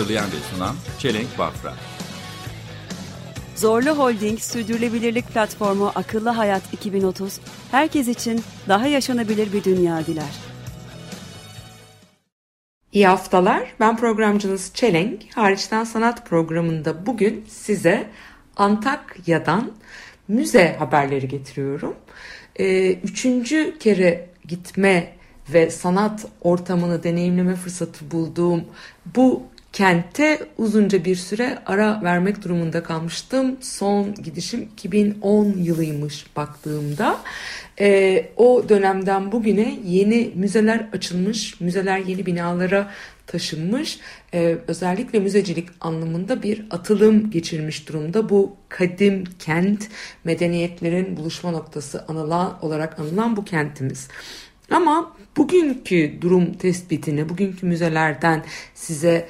Hazırlayan ve sunan Çelenk Bafra. Zorlu Holding Sürdürülebilirlik Platformu Akıllı Hayat 2030, herkes için daha yaşanabilir bir dünya diler. İyi haftalar. Ben programcınız Çelenk. Hariçten Sanat programında bugün size Antakya'dan müze haberleri getiriyorum. Ee, üçüncü kere gitme ve sanat ortamını deneyimleme fırsatı bulduğum bu kente uzunca bir süre ara vermek durumunda kalmıştım. Son gidişim 2010 yılıymış baktığımda. Ee, o dönemden bugüne yeni müzeler açılmış, müzeler yeni binalara taşınmış. Ee, özellikle müzecilik anlamında bir atılım geçirmiş durumda. Bu kadim kent, medeniyetlerin buluşma noktası anılan olarak anılan bu kentimiz. Ama bugünkü durum tespitini, bugünkü müzelerden size e,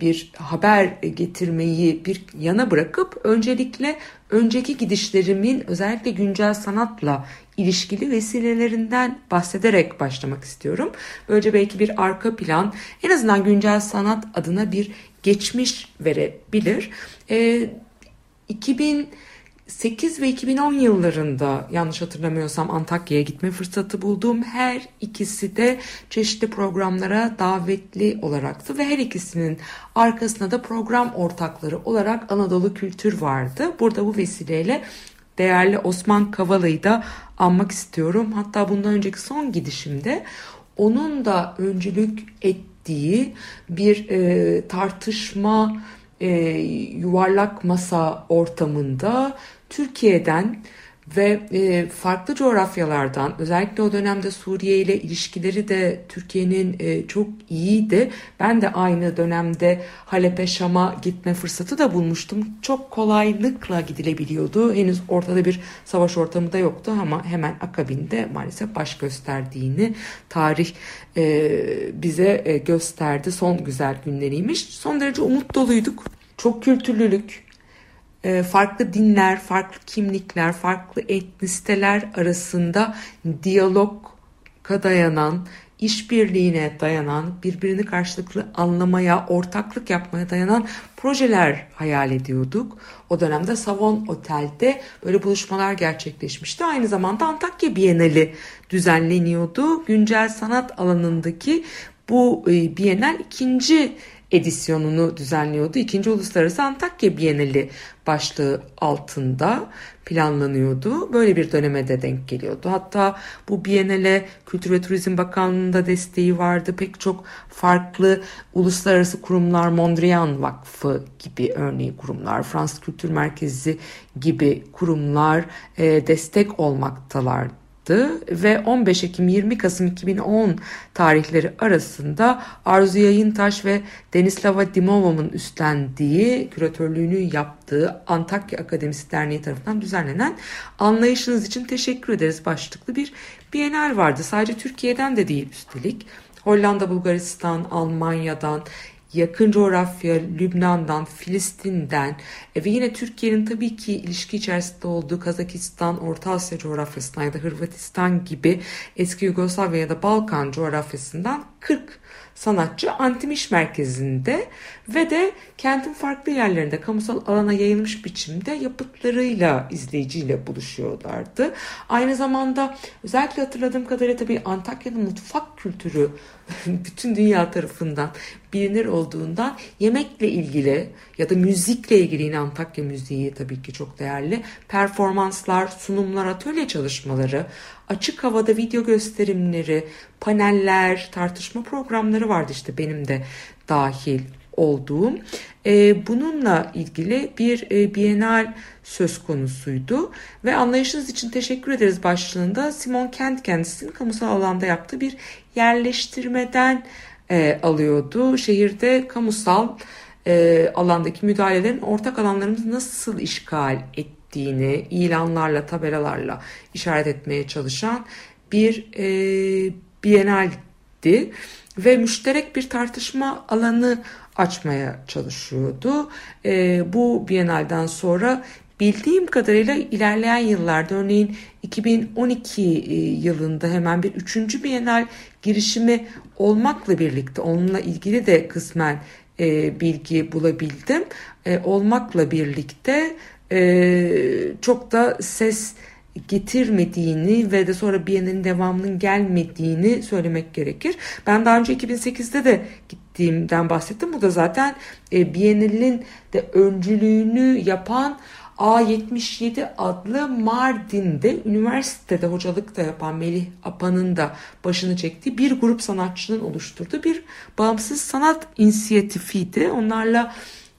bir haber getirmeyi bir yana bırakıp öncelikle önceki gidişlerimin özellikle güncel sanatla ilişkili vesilelerinden bahsederek başlamak istiyorum. Böylece belki bir arka plan en azından güncel sanat adına bir geçmiş verebilir. E, 2000 8 ve 2010 yıllarında yanlış hatırlamıyorsam Antakya'ya gitme fırsatı bulduğum her ikisi de çeşitli programlara davetli olaraktı ve her ikisinin arkasında da program ortakları olarak Anadolu Kültür vardı. Burada bu vesileyle değerli Osman Kavala'yı da anmak istiyorum. Hatta bundan önceki son gidişimde onun da öncülük ettiği bir e, tartışma e, yuvarlak masa ortamında Türkiye'den ve e, farklı coğrafyalardan özellikle o dönemde Suriye ile ilişkileri de Türkiye'nin e, çok iyiydi. Ben de aynı dönemde Halep'e Şam'a gitme fırsatı da bulmuştum. Çok kolaylıkla gidilebiliyordu. Henüz ortada bir savaş ortamı da yoktu ama hemen akabinde maalesef baş gösterdiğini tarih e, bize e, gösterdi. Son güzel günleriymiş. Son derece umut doluyduk. Çok kültürlülük, farklı dinler, farklı kimlikler, farklı etnisiteler arasında diyaloga dayanan, işbirliğine dayanan, birbirini karşılıklı anlamaya, ortaklık yapmaya dayanan projeler hayal ediyorduk. O dönemde Savon Otel'de böyle buluşmalar gerçekleşmişti. Aynı zamanda Antakya Bienali düzenleniyordu. Güncel sanat alanındaki bu e, Bienal ikinci edisyonunu düzenliyordu. İkinci Uluslararası Antakya Bienali başlığı altında planlanıyordu. Böyle bir döneme de denk geliyordu. Hatta bu Bienale Kültür ve Turizm Bakanlığı'nda desteği vardı. Pek çok farklı uluslararası kurumlar, Mondrian Vakfı gibi örneği kurumlar, Fransız Kültür Merkezi gibi kurumlar e, destek olmaktalardı ve 15 Ekim 20 Kasım 2010 tarihleri arasında Arzu Yayıntaş ve Denislava Dimova'nın üstlendiği, küratörlüğünü yaptığı Antakya Akademisi Derneği tarafından düzenlenen Anlayışınız için teşekkür ederiz başlıklı bir bienal vardı. Sadece Türkiye'den de değil üstelik. Hollanda, Bulgaristan, Almanya'dan, yakın coğrafya, Lübnan'dan, Filistin'den e, ve yine Türkiye'nin tabii ki ilişki içerisinde olduğu Kazakistan, Orta Asya coğrafyasından ya da Hırvatistan gibi eski Yugoslavya ya da Balkan coğrafyasından 40 sanatçı Antimiş merkezinde ve de kentin farklı yerlerinde kamusal alana yayılmış biçimde yapıtlarıyla izleyiciyle buluşuyorlardı. Aynı zamanda özellikle hatırladığım kadarıyla tabii Antakya'nın mutfak kültürü bütün dünya tarafından bilinir olduğundan yemekle ilgili ya da müzikle ilgili yine Antakya müziği tabii ki çok değerli. Performanslar, sunumlar, atölye çalışmaları, açık havada video gösterimleri, paneller, tartışma programları vardı işte benim de dahil olduğum. E, bununla ilgili bir e, bienal söz konusuydu ve anlayışınız için teşekkür ederiz başlığında Simon Kent kendisinin kamusal alanda yaptığı bir yerleştirmeden e, alıyordu. Şehirde kamusal e, alandaki müdahalelerin ortak alanlarımızı nasıl işgal ettiğini ilanlarla, tabelalarla işaret etmeye çalışan bir e, Biennale'di ve müşterek bir tartışma alanı açmaya çalışıyordu. E, bu Biennale'den sonra bildiğim kadarıyla ilerleyen yıllarda örneğin 2012 e, yılında hemen bir üçüncü Biennale girişimi olmakla birlikte onunla ilgili de kısmen e, bilgi bulabildim. E, olmakla birlikte e, çok da ses getirmediğini ve de sonra Biennale'nin devamının gelmediğini söylemek gerekir. Ben daha önce 2008'de de gittiğimden bahsettim. Bu da zaten e, de öncülüğünü yapan A77 adlı Mardin'de üniversitede hocalık da yapan Melih Apan'ın da başını çektiği bir grup sanatçının oluşturduğu bir bağımsız sanat inisiyatifiydi. Onlarla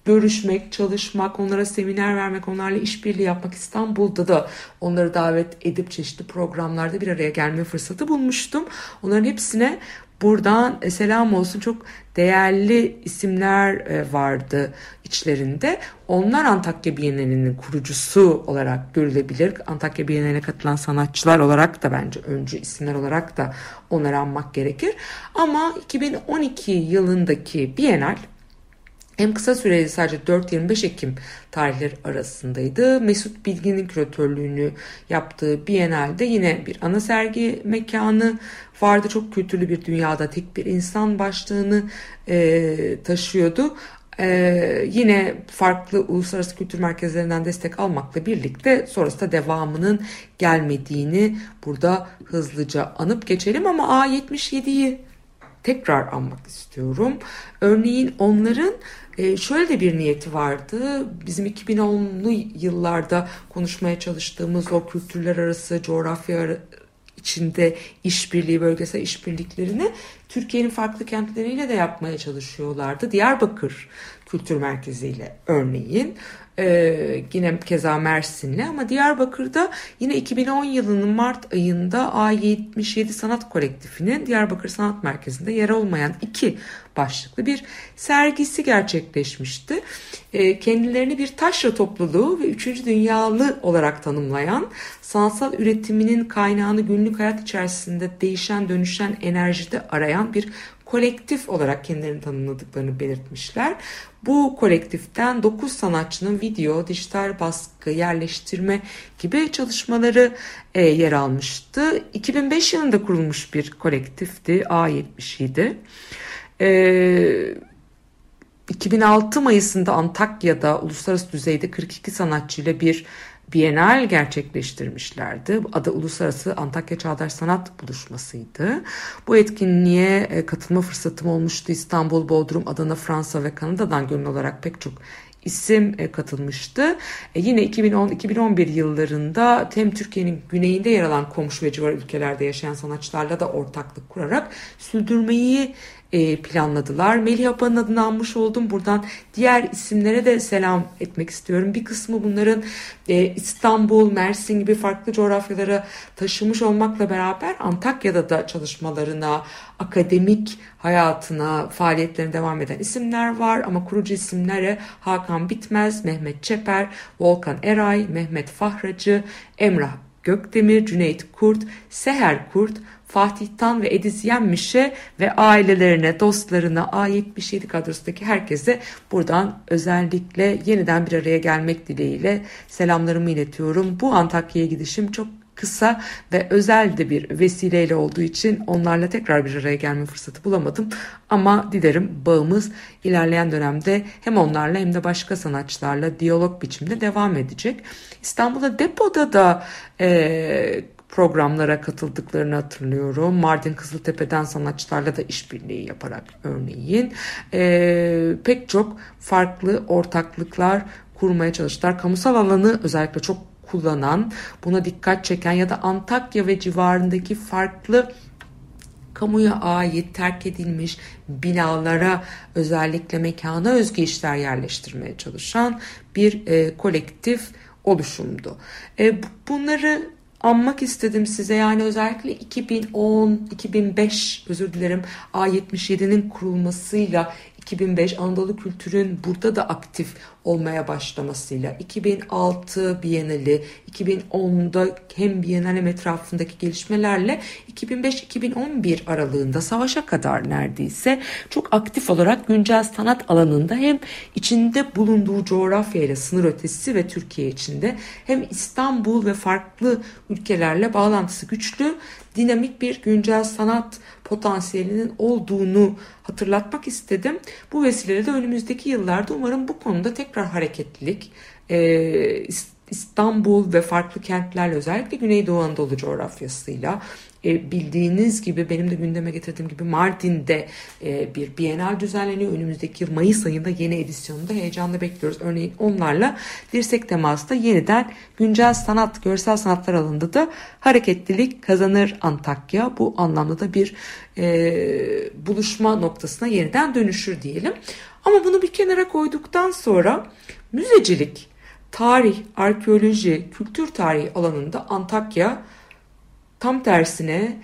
görüşmek, çalışmak, onlara seminer vermek, onlarla işbirliği yapmak İstanbul'da da onları davet edip çeşitli programlarda bir araya gelme fırsatı bulmuştum. Onların hepsine buradan e, selam olsun çok değerli isimler e, vardı içlerinde. Onlar Antakya Bienali'nin kurucusu olarak görülebilir. Antakya Bienali'ne katılan sanatçılar olarak da bence öncü isimler olarak da onları anmak gerekir. Ama 2012 yılındaki Bienal hem kısa süreli sadece 4-25 Ekim tarihleri arasındaydı. Mesut Bilgin'in küratörlüğünü yaptığı Biennale'de yine bir ana sergi mekanı vardı. Çok kültürlü bir dünyada tek bir insan başlığını e, taşıyordu. Ee, yine farklı uluslararası kültür merkezlerinden destek almakla birlikte sonrasında devamının gelmediğini burada hızlıca anıp geçelim ama A77'yi tekrar anmak istiyorum. Örneğin onların e, şöyle de bir niyeti vardı. Bizim 2010'lu yıllarda konuşmaya çalıştığımız o kültürler arası, coğrafya içinde işbirliği, bölgesel işbirliklerini Türkiye'nin farklı kentleriyle de yapmaya çalışıyorlardı. Diyarbakır Kültür Merkezi ile örneğin. Ee, yine keza Mersin'le ama Diyarbakır'da yine 2010 yılının Mart ayında A77 Sanat Kolektifinin Diyarbakır Sanat Merkezi'nde yer olmayan iki başlıklı bir sergisi gerçekleşmişti. Ee, kendilerini bir taşra topluluğu ve üçüncü dünyalı olarak tanımlayan sanatsal üretiminin kaynağını günlük hayat içerisinde değişen dönüşen enerjide arayan bir kolektif olarak kendilerini tanımladıklarını belirtmişler. Bu kolektiften 9 sanatçının video, dijital baskı, yerleştirme gibi çalışmaları e, yer almıştı. 2005 yılında kurulmuş bir kolektifti A77. E, 2006 Mayıs'ında Antakya'da uluslararası düzeyde 42 sanatçıyla bir Bienal gerçekleştirmişlerdi. Adı Uluslararası Antakya Çağdaş Sanat Buluşması'ydı. Bu etkinliğe e, katılma fırsatım olmuştu. İstanbul, Bodrum, Adana, Fransa ve Kanada'dan gönül olarak pek çok isim e, katılmıştı. E, yine 2010-2011 yıllarında hem Türkiye'nin güneyinde yer alan komşu ve civar ülkelerde yaşayan sanatçılarla da ortaklık kurarak sürdürmeyi e, planladılar. Melih Apa'nın adını almış oldum. Buradan diğer isimlere de selam etmek istiyorum. Bir kısmı bunların İstanbul, Mersin gibi farklı coğrafyalara taşımış olmakla beraber Antakya'da da çalışmalarına, akademik hayatına, faaliyetlerine devam eden isimler var. Ama kurucu isimlere Hakan Bitmez, Mehmet Çeper, Volkan Eray, Mehmet Fahracı, Emrah Gökdemir, Cüneyt Kurt, Seher Kurt, Fatih Tan ve Ediz Yenmiş'e ve ailelerine, dostlarına, A77 kadrosundaki herkese buradan özellikle yeniden bir araya gelmek dileğiyle selamlarımı iletiyorum. Bu Antakya'ya gidişim çok kısa ve özel de bir vesileyle olduğu için onlarla tekrar bir araya gelme fırsatı bulamadım. Ama dilerim bağımız ilerleyen dönemde hem onlarla hem de başka sanatçılarla diyalog biçimde devam edecek. İstanbul'da depoda da e, programlara katıldıklarını hatırlıyorum. Mardin Kızıltepe'den sanatçılarla da işbirliği yaparak örneğin e, pek çok farklı ortaklıklar kurmaya çalıştılar. Kamusal alanı özellikle çok kullanan, buna dikkat çeken ya da Antakya ve civarındaki farklı kamuya ait terk edilmiş binalara özellikle mekana özgü işler yerleştirmeye çalışan bir e, kolektif oluşumdu. E, bunları anmak istedim size. Yani özellikle 2010, 2005 özür dilerim A77'nin kurulmasıyla 2005 Anadolu kültürün burada da aktif olmaya başlamasıyla 2006 Bienali 2010'da hem Bienal hem etrafındaki gelişmelerle 2005-2011 aralığında savaşa kadar neredeyse çok aktif olarak güncel sanat alanında hem içinde bulunduğu coğrafyayla sınır ötesi ve Türkiye içinde hem İstanbul ve farklı ülkelerle bağlantısı güçlü dinamik bir güncel sanat potansiyelinin olduğunu hatırlatmak istedim. Bu vesileyle de önümüzdeki yıllarda umarım bu konuda tekrar hareketlilik, e, İstanbul ve farklı kentlerle özellikle Güneydoğu Anadolu coğrafyasıyla e, bildiğiniz gibi benim de gündeme getirdiğim gibi Mardin'de e, bir Bienal düzenleniyor. Önümüzdeki Mayıs ayında yeni edisyonunda heyecanla bekliyoruz. Örneğin onlarla dirsek temasında yeniden güncel sanat, görsel sanatlar alanında da hareketlilik kazanır Antakya. Bu anlamda da bir e, buluşma noktasına yeniden dönüşür diyelim. Ama bunu bir kenara koyduktan sonra müzecilik, tarih, arkeoloji, kültür tarihi alanında Antakya tam tersine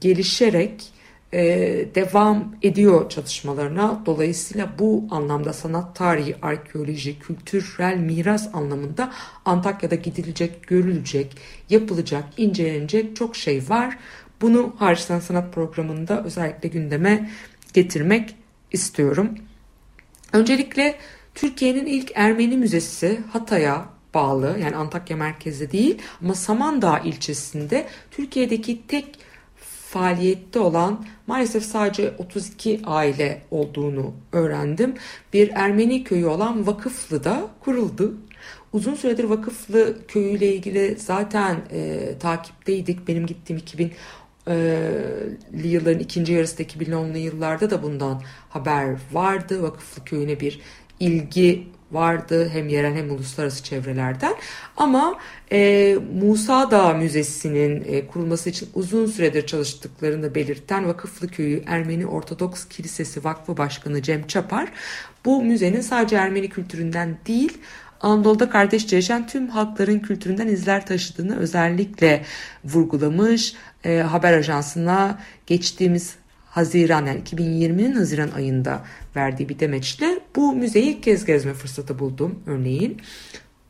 gelişerek e, devam ediyor çalışmalarına. Dolayısıyla bu anlamda sanat tarihi, arkeoloji, kültürel miras anlamında Antakya'da gidilecek, görülecek, yapılacak, incelenecek çok şey var. Bunu Harçtan Sanat programında özellikle gündeme getirmek istiyorum. Öncelikle Türkiye'nin ilk Ermeni müzesi Hatay'a bağlı yani Antakya merkezde değil ama Samandağ ilçesinde Türkiye'deki tek faaliyette olan maalesef sadece 32 aile olduğunu öğrendim. Bir Ermeni köyü olan Vakıflı'da kuruldu. Uzun süredir Vakıflı köyüyle ilgili zaten e, takipteydik. Benim gittiğim 2000 yılların ikinci yarısı 2010'lu yıllarda da bundan haber vardı. Vakıflı köyüne bir ilgi vardı hem yerel hem uluslararası çevrelerden. Ama e, Musa Dağ Müzesi'nin e, kurulması için uzun süredir çalıştıklarını belirten Vakıflı Köyü Ermeni Ortodoks Kilisesi Vakfı Başkanı Cem Çapar bu müzenin sadece Ermeni kültüründen değil Anadolu'da kardeşçe yaşayan tüm halkların kültüründen izler taşıdığını özellikle vurgulamış. E, haber ajansına geçtiğimiz Haziran yani 2020'nin Haziran ayında verdiği bir demeçle bu müzeyi ilk kez gezme fırsatı buldum örneğin.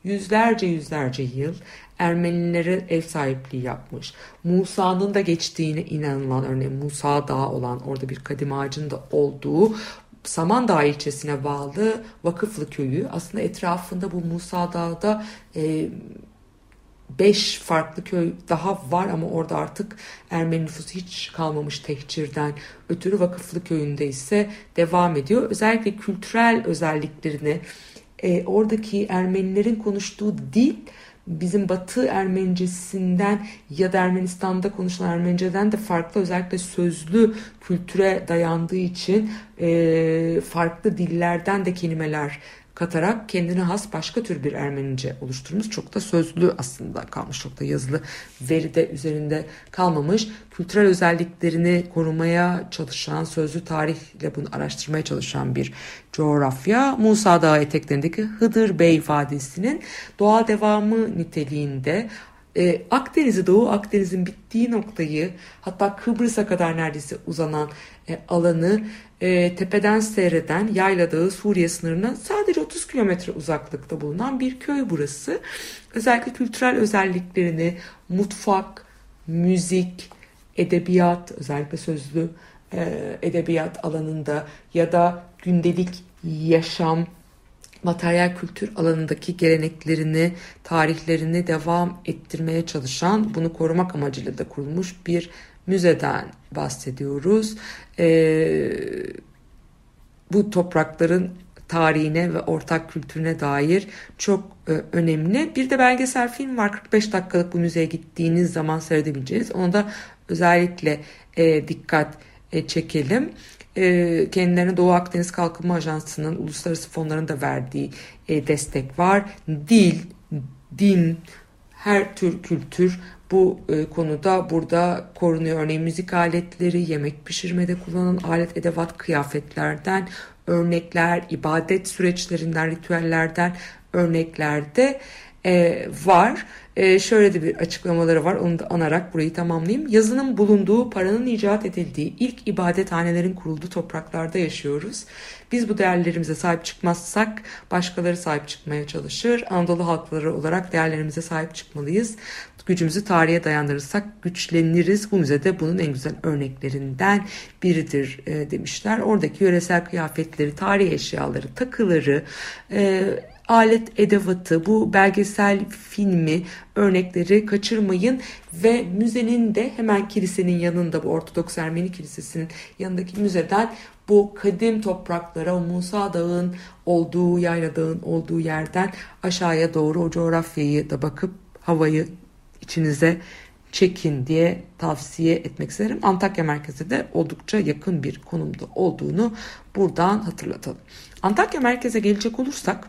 Yüzlerce yüzlerce yıl Ermenilere ev sahipliği yapmış. Musa'nın da geçtiğine inanılan örneğin Musa Dağı olan orada bir kadim ağacın da olduğu Samandağ ilçesine bağlı Vakıflı köyü aslında etrafında bu Musa Dağı'da e, beş farklı köy daha var ama orada artık Ermeni nüfusu hiç kalmamış tehcirden ötürü Vakıflı köyünde ise devam ediyor. Özellikle kültürel özelliklerini e, oradaki Ermenilerin konuştuğu dil bizim Batı Ermenicesinden ya da Ermenistan'da konuşulan Ermeniceden de farklı özellikle sözlü kültüre dayandığı için e, farklı dillerden de kelimeler katarak kendine has başka tür bir Ermenice oluşturmuş. Çok da sözlü aslında kalmış. Çok da yazılı veride üzerinde kalmamış. Kültürel özelliklerini korumaya çalışan, sözlü tarihle bunu araştırmaya çalışan bir coğrafya. Musa Dağı eteklerindeki Hıdır Bey Vadisi'nin doğal devamı niteliğinde e, Akdeniz'i Doğu Akdeniz'in bittiği noktayı hatta Kıbrıs'a kadar neredeyse uzanan e, alanı e, tepeden seyreden Yayla Dağı Suriye sınırına sadece 30 kilometre uzaklıkta bulunan bir köy burası. Özellikle kültürel özelliklerini mutfak, müzik, edebiyat özellikle sözlü e, edebiyat alanında ya da gündelik yaşam materyal kültür alanındaki geleneklerini, tarihlerini devam ettirmeye çalışan, bunu korumak amacıyla da kurulmuş bir müzeden bahsediyoruz. Ee, bu toprakların tarihine ve ortak kültürüne dair çok e, önemli. Bir de belgesel film var 45 dakikalık bu müzeye gittiğiniz zaman seyredebileceğiniz. Ona da özellikle e, dikkat e, çekelim. E, kendilerine Doğu Akdeniz Kalkınma Ajansı'nın uluslararası fonların da verdiği e, destek var. Dil, din, her tür kültür bu e, konuda burada korunuyor. Örneğin müzik aletleri, yemek pişirmede kullanılan alet edevat kıyafetlerden örnekler, ibadet süreçlerinden, ritüellerden örneklerde e, var. E, şöyle de bir açıklamaları var. Onu da anarak burayı tamamlayayım. Yazının bulunduğu, paranın icat edildiği ilk ibadethanelerin kurulduğu topraklarda yaşıyoruz. Biz bu değerlerimize sahip çıkmazsak başkaları sahip çıkmaya çalışır. Anadolu halkları olarak değerlerimize sahip çıkmalıyız. Gücümüzü tarihe dayandırırsak güçleniriz. Bu müzede bunun en güzel örneklerinden biridir e, demişler. Oradaki yöresel kıyafetleri, tarih eşyaları, takıları, e, alet edevatı, bu belgesel filmi örnekleri kaçırmayın ve müzenin de hemen kilisenin yanında bu Ortodoks Ermeni Kilisesi'nin yanındaki müzeden bu kadim topraklara o Musa Dağı'nın olduğu, Yayla Dağı'nın olduğu yerden aşağıya doğru o coğrafyayı da bakıp havayı içinize çekin diye tavsiye etmek isterim. Antakya merkezi de oldukça yakın bir konumda olduğunu buradan hatırlatalım. Antakya merkeze gelecek olursak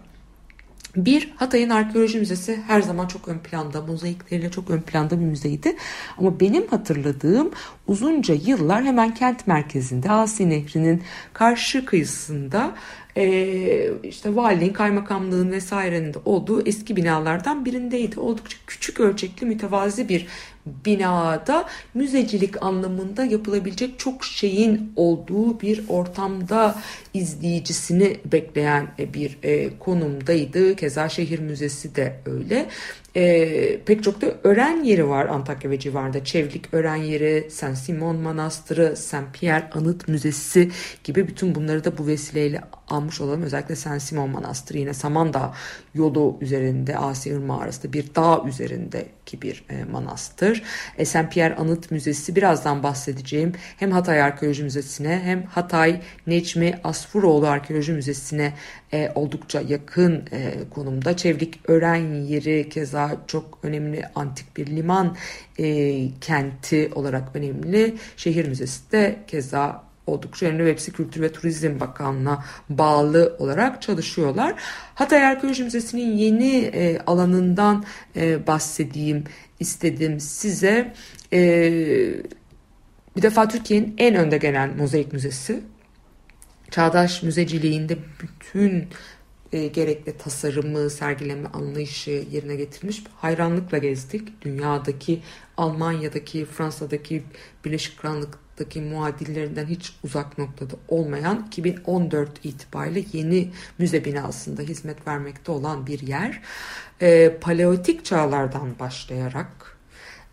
bir, Hatay'ın Arkeoloji Müzesi her zaman çok ön planda, mozaikleriyle çok ön planda bir müzeydi. Ama benim hatırladığım uzunca yıllar hemen kent merkezinde, Asi Nehri'nin karşı kıyısında e, işte valiliğin, kaymakamlığın vesairenin de olduğu eski binalardan birindeydi. Oldukça küçük ölçekli, mütevazi bir binada müzecilik anlamında yapılabilecek çok şeyin olduğu bir ortamda izleyicisini bekleyen bir e, konumdaydı. Keza şehir müzesi de öyle. E, pek çok da öğren yeri var Antakya ve civarında. Çevlik öğren yeri, Saint Simon Manastırı, Saint Pierre Anıt Müzesi gibi bütün bunları da bu vesileyle almış olalım. Özellikle Saint Simon Manastırı yine Samandağ yolu üzerinde Asi Irmağı arasında bir dağ üzerindeki bir e, manastır. E, Saint Pierre Anıt Müzesi birazdan bahsedeceğim. Hem Hatay Arkeoloji Müzesi'ne hem Hatay Necmi Asfuroğlu Arkeoloji Müzesi'ne e, oldukça yakın e, konumda. Çevlik öğren yeri keza çok önemli antik bir liman e, kenti olarak önemli. Şehir Müzesi de keza oldukça önemli ve hepsi Kültür ve Turizm Bakanlığı'na bağlı olarak çalışıyorlar. Hatay Arkeoloji Müzesi'nin yeni e, alanından e, bahsedeyim istedim size. E, bir defa Türkiye'nin en önde gelen mozaik müzesi. Çağdaş müzeciliğinde bütün e, gerekli tasarımı, sergileme anlayışı yerine getirmiş. Hayranlıkla gezdik. Dünyadaki, Almanya'daki, Fransa'daki, Birleşik Krallık'taki muadillerinden hiç uzak noktada olmayan 2014 itibariyle yeni müze binasında hizmet vermekte olan bir yer. E, paleolitik çağlardan başlayarak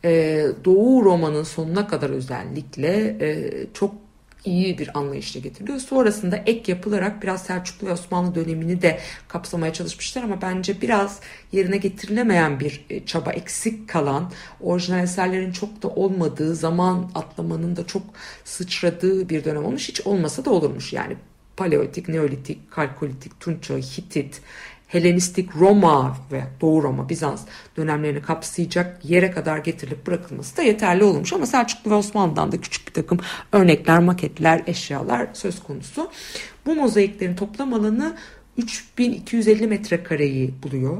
e, Doğu Roma'nın sonuna kadar özellikle e, çok iyi bir anlayışla getiriliyor. Sonrasında ek yapılarak biraz Selçuklu ve Osmanlı dönemini de kapsamaya çalışmışlar ama bence biraz yerine getirilemeyen bir e, çaba eksik kalan, orijinal eserlerin çok da olmadığı, zaman atlamanın da çok sıçradığı bir dönem olmuş. Hiç olmasa da olurmuş yani. Paleolitik, Neolitik, Kalkolitik, Tunç Hitit, Helenistik Roma ve Doğu Roma, Bizans dönemlerini kapsayacak yere kadar getirilip bırakılması da yeterli olmuş. Ama Selçuklu ve Osmanlı'dan da küçük bir takım örnekler, maketler, eşyalar söz konusu. Bu mozaiklerin toplam alanı 3250 metrekareyi buluyor.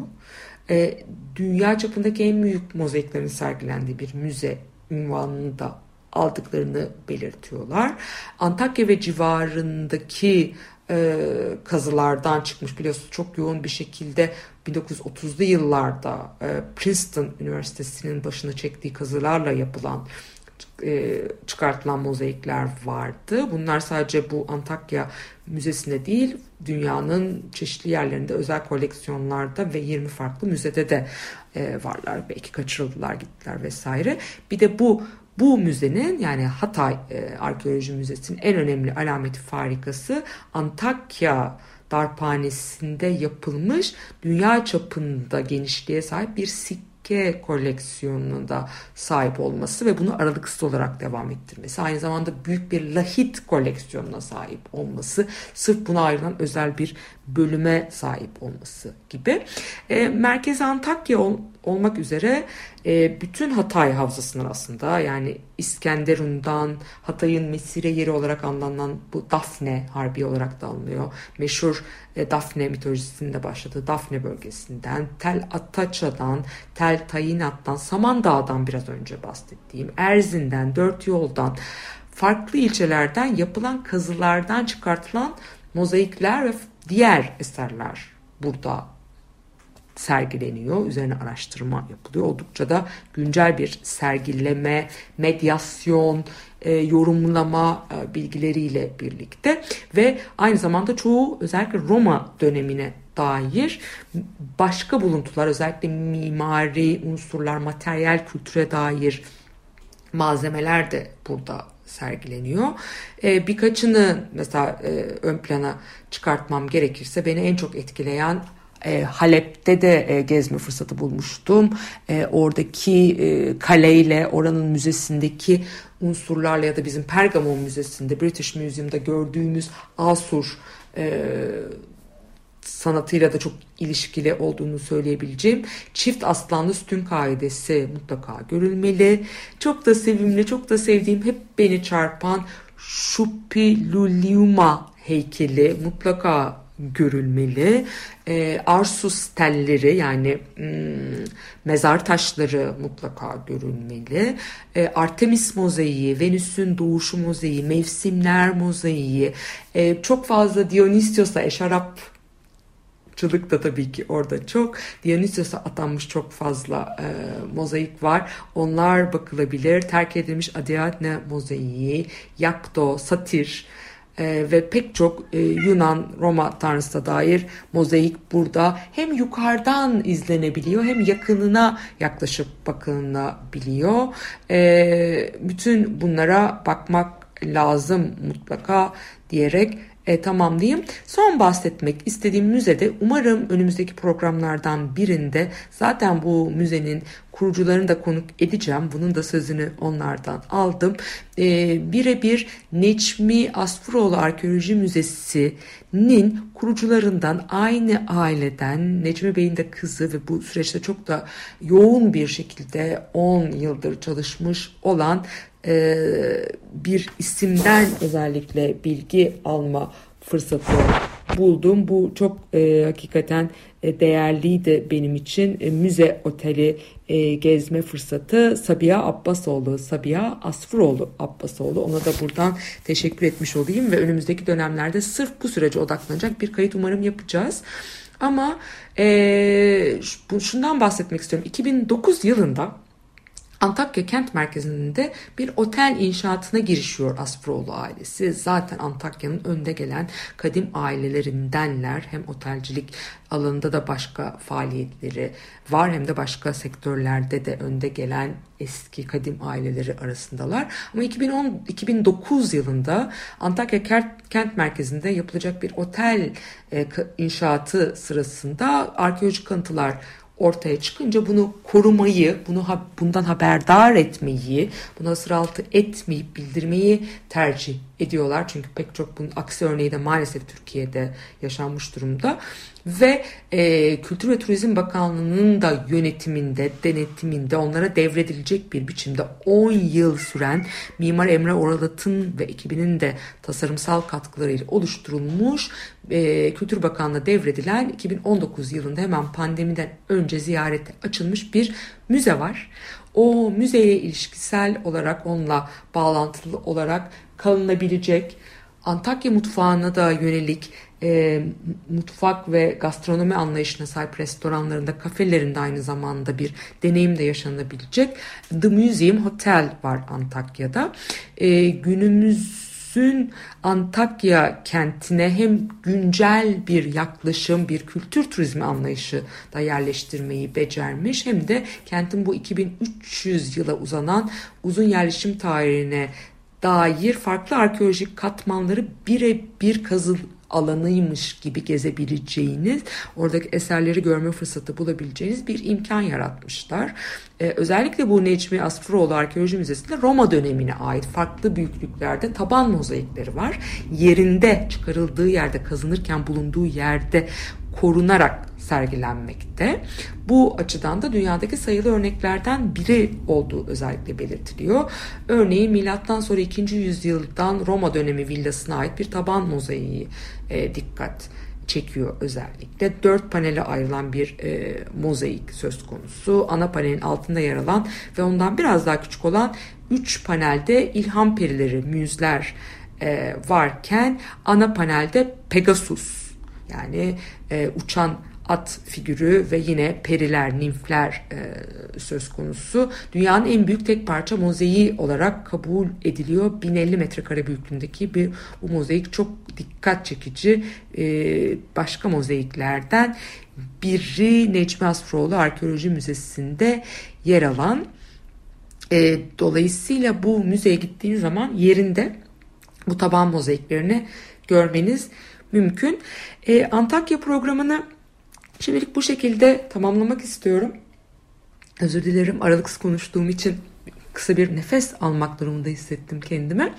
E, dünya çapındaki en büyük mozaiklerin sergilendiği bir müze ünvanını da aldıklarını belirtiyorlar. Antakya ve civarındaki e, kazılardan çıkmış biliyorsunuz çok yoğun bir şekilde 1930'lu yıllarda e, Princeton Üniversitesi'nin başına çektiği kazılarla yapılan e, çıkartılan mozaikler vardı. Bunlar sadece bu Antakya Müzesi'nde değil, dünyanın çeşitli yerlerinde özel koleksiyonlarda ve 20 farklı müzede de e, varlar. Belki kaçırıldılar, gittiler vesaire. Bir de bu bu müzenin yani Hatay e, Arkeoloji Müzesi'nin en önemli alameti farikası Antakya darphanesinde yapılmış dünya çapında genişliğe sahip bir sikke koleksiyonuna da sahip olması ve bunu aralıksız olarak devam ettirmesi. Aynı zamanda büyük bir lahit koleksiyonuna sahip olması, sırf buna ayrılan özel bir bölüme sahip olması gibi. E, Merkez Antakya olmak üzere e, bütün Hatay havzasının aslında yani İskenderun'dan Hatay'ın mesire yeri olarak anlanan bu Dafne Harbi olarak da alınıyor. Meşhur e, Dafne mitolojisinde başladığı Dafne bölgesinden, Tel Ataça'dan, Tel Tayinat'tan, Samandağ'dan biraz önce bahsettiğim, Erzin'den, Dört Yol'dan, farklı ilçelerden yapılan kazılardan çıkartılan mozaikler ve diğer eserler burada sergileniyor. Üzerine araştırma yapılıyor. Oldukça da güncel bir sergileme, medyasyon, e, yorumlama e, bilgileriyle birlikte ve aynı zamanda çoğu özellikle Roma dönemine dair başka buluntular özellikle mimari unsurlar, materyal kültüre dair malzemeler de burada sergileniyor. E, birkaçını mesela e, ön plana çıkartmam gerekirse beni en çok etkileyen e, Halep'te de e, gezme fırsatı bulmuştum. E, oradaki e, kaleyle, oranın müzesindeki unsurlarla ya da bizim Pergamon Müzesi'nde, British Museum'da gördüğümüz Asur e, sanatıyla da çok ilişkili olduğunu söyleyebileceğim çift aslanlı sütun kaidesi mutlaka görülmeli. Çok da sevimli, çok da sevdiğim, hep beni çarpan Şupiluliuma heykeli mutlaka görülmeli. E, Arsus telleri yani hmm, mezar taşları mutlaka görülmeli. E, Artemis mozaiği, Venüs'ün doğuşu mozaiği, mevsimler mozaiği, e, çok fazla Dionysos'a eşarap Çılık da tabii ki orada çok. Dionysos'a atanmış çok fazla e, mozaik var. Onlar bakılabilir. Terk edilmiş Ariadne mozaiği, Yakto, Satir e, ve pek çok e, Yunan Roma tanrısına dair mozaik burada hem yukarıdan izlenebiliyor hem yakınına yaklaşıp bakılabiliyor. E, bütün bunlara bakmak lazım mutlaka diyerek e, tamamlayayım. Son bahsetmek istediğim müzede umarım önümüzdeki programlardan birinde zaten bu müzenin kurucularını da konuk edeceğim. Bunun da sözünü onlardan aldım. E, Birebir Neçmi Asfuroğlu Arkeoloji Müzesi'nin kurucularından aynı aileden Necmi Bey'in de kızı ve bu süreçte çok da yoğun bir şekilde 10 yıldır çalışmış olan bir isimden özellikle bilgi alma fırsatı buldum. Bu çok e, hakikaten e, değerliydi benim için. E, müze oteli e, gezme fırsatı Sabiha Abbasoğlu, Sabiha Asfuroğlu Abbasoğlu. Ona da buradan teşekkür etmiş olayım ve önümüzdeki dönemlerde sırf bu sürece odaklanacak bir kayıt umarım yapacağız. Ama e, şundan bahsetmek istiyorum. 2009 yılında Antakya kent merkezinde bir otel inşaatına girişiyor Asproğlu ailesi. Zaten Antakya'nın önde gelen kadim ailelerindenler. Hem otelcilik alanında da başka faaliyetleri var hem de başka sektörlerde de önde gelen eski kadim aileleri arasındalar. Ama 2010 2009 yılında Antakya kent merkezinde yapılacak bir otel e, inşaatı sırasında arkeolojik kanıtlar ortaya çıkınca bunu korumayı, bunu bundan haberdar etmeyi, buna sıraltı etmeyip bildirmeyi tercih ediyorlar. Çünkü pek çok bunun aksi örneği de maalesef Türkiye'de yaşanmış durumda. Ve e, Kültür ve Turizm Bakanlığı'nın da yönetiminde, denetiminde onlara devredilecek bir biçimde 10 yıl süren Mimar Emre Oralat'ın ve ekibinin de tasarımsal katkılarıyla oluşturulmuş e, Kültür Bakanlığı devredilen 2019 yılında hemen pandemiden önce ziyarete açılmış bir müze var. O müzeye ilişkisel olarak onunla bağlantılı olarak kalınabilecek Antakya mutfağına da yönelik e, mutfak ve gastronomi anlayışına sahip restoranlarında, kafelerinde aynı zamanda bir deneyim de yaşanabilecek The Museum Hotel var Antakya'da. E, günümüz Sün Antakya kentine hem güncel bir yaklaşım, bir kültür turizmi anlayışı da yerleştirmeyi becermiş hem de kentin bu 2300 yıla uzanan uzun yerleşim tarihine dair farklı arkeolojik katmanları birebir kazıl alanıymış gibi gezebileceğiniz, oradaki eserleri görme fırsatı bulabileceğiniz bir imkan yaratmışlar. Ee, özellikle bu Necmi Asfuroğlu Arkeoloji Müzesi'nde Roma dönemine ait farklı büyüklüklerde taban mozaikleri var. Yerinde çıkarıldığı yerde kazınırken bulunduğu yerde korunarak sergilenmekte. Bu açıdan da dünyadaki sayılı örneklerden biri olduğu özellikle belirtiliyor. Örneğin milattan sonra 2. yüzyıldan Roma dönemi villasına ait bir taban mozaiği e, dikkat çekiyor özellikle. Dört panele ayrılan bir e, mozaik söz konusu. Ana panelin altında yer alan ve ondan biraz daha küçük olan üç panelde ilham perileri, müzler e, varken ana panelde Pegasus yani e, uçan at figürü ve yine periler, nimfler e, söz konusu. Dünyanın en büyük tek parça mozaiği olarak kabul ediliyor. 1050 metrekare büyüklüğündeki bir bu mozaik çok dikkat çekici. E, başka mozaiklerden biri Necmi Asfroğlu Arkeoloji Müzesi'nde yer alan. E, dolayısıyla bu müzeye gittiğiniz zaman yerinde bu taban mozaiklerini görmeniz mümkün. E, Antakya programını şimdilik bu şekilde tamamlamak istiyorum. Özür dilerim aralıksız konuştuğum için kısa bir nefes almak durumunda hissettim kendimi.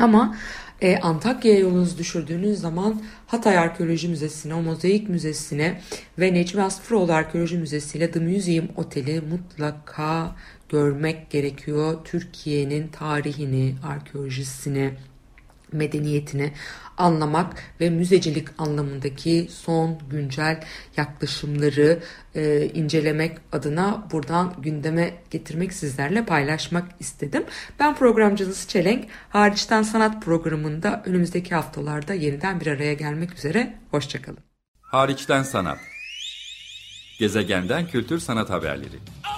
Ama e, Antakya'ya yolunuzu düşürdüğünüz zaman Hatay Arkeoloji Müzesi'ne, o Mozaik Müzesi'ne ve Necmi Asfıroğlu Arkeoloji Müzesi ile The Museum Oteli mutlaka görmek gerekiyor. Türkiye'nin tarihini, arkeolojisini, medeniyetini anlamak ve müzecilik anlamındaki son güncel yaklaşımları e, incelemek adına buradan gündeme getirmek sizlerle paylaşmak istedim. Ben programcınız Çelenk. Hariçten Sanat programında önümüzdeki haftalarda yeniden bir araya gelmek üzere. Hoşçakalın. Hariçten sanat. Gezegenden kültür sanat haberleri. Okay,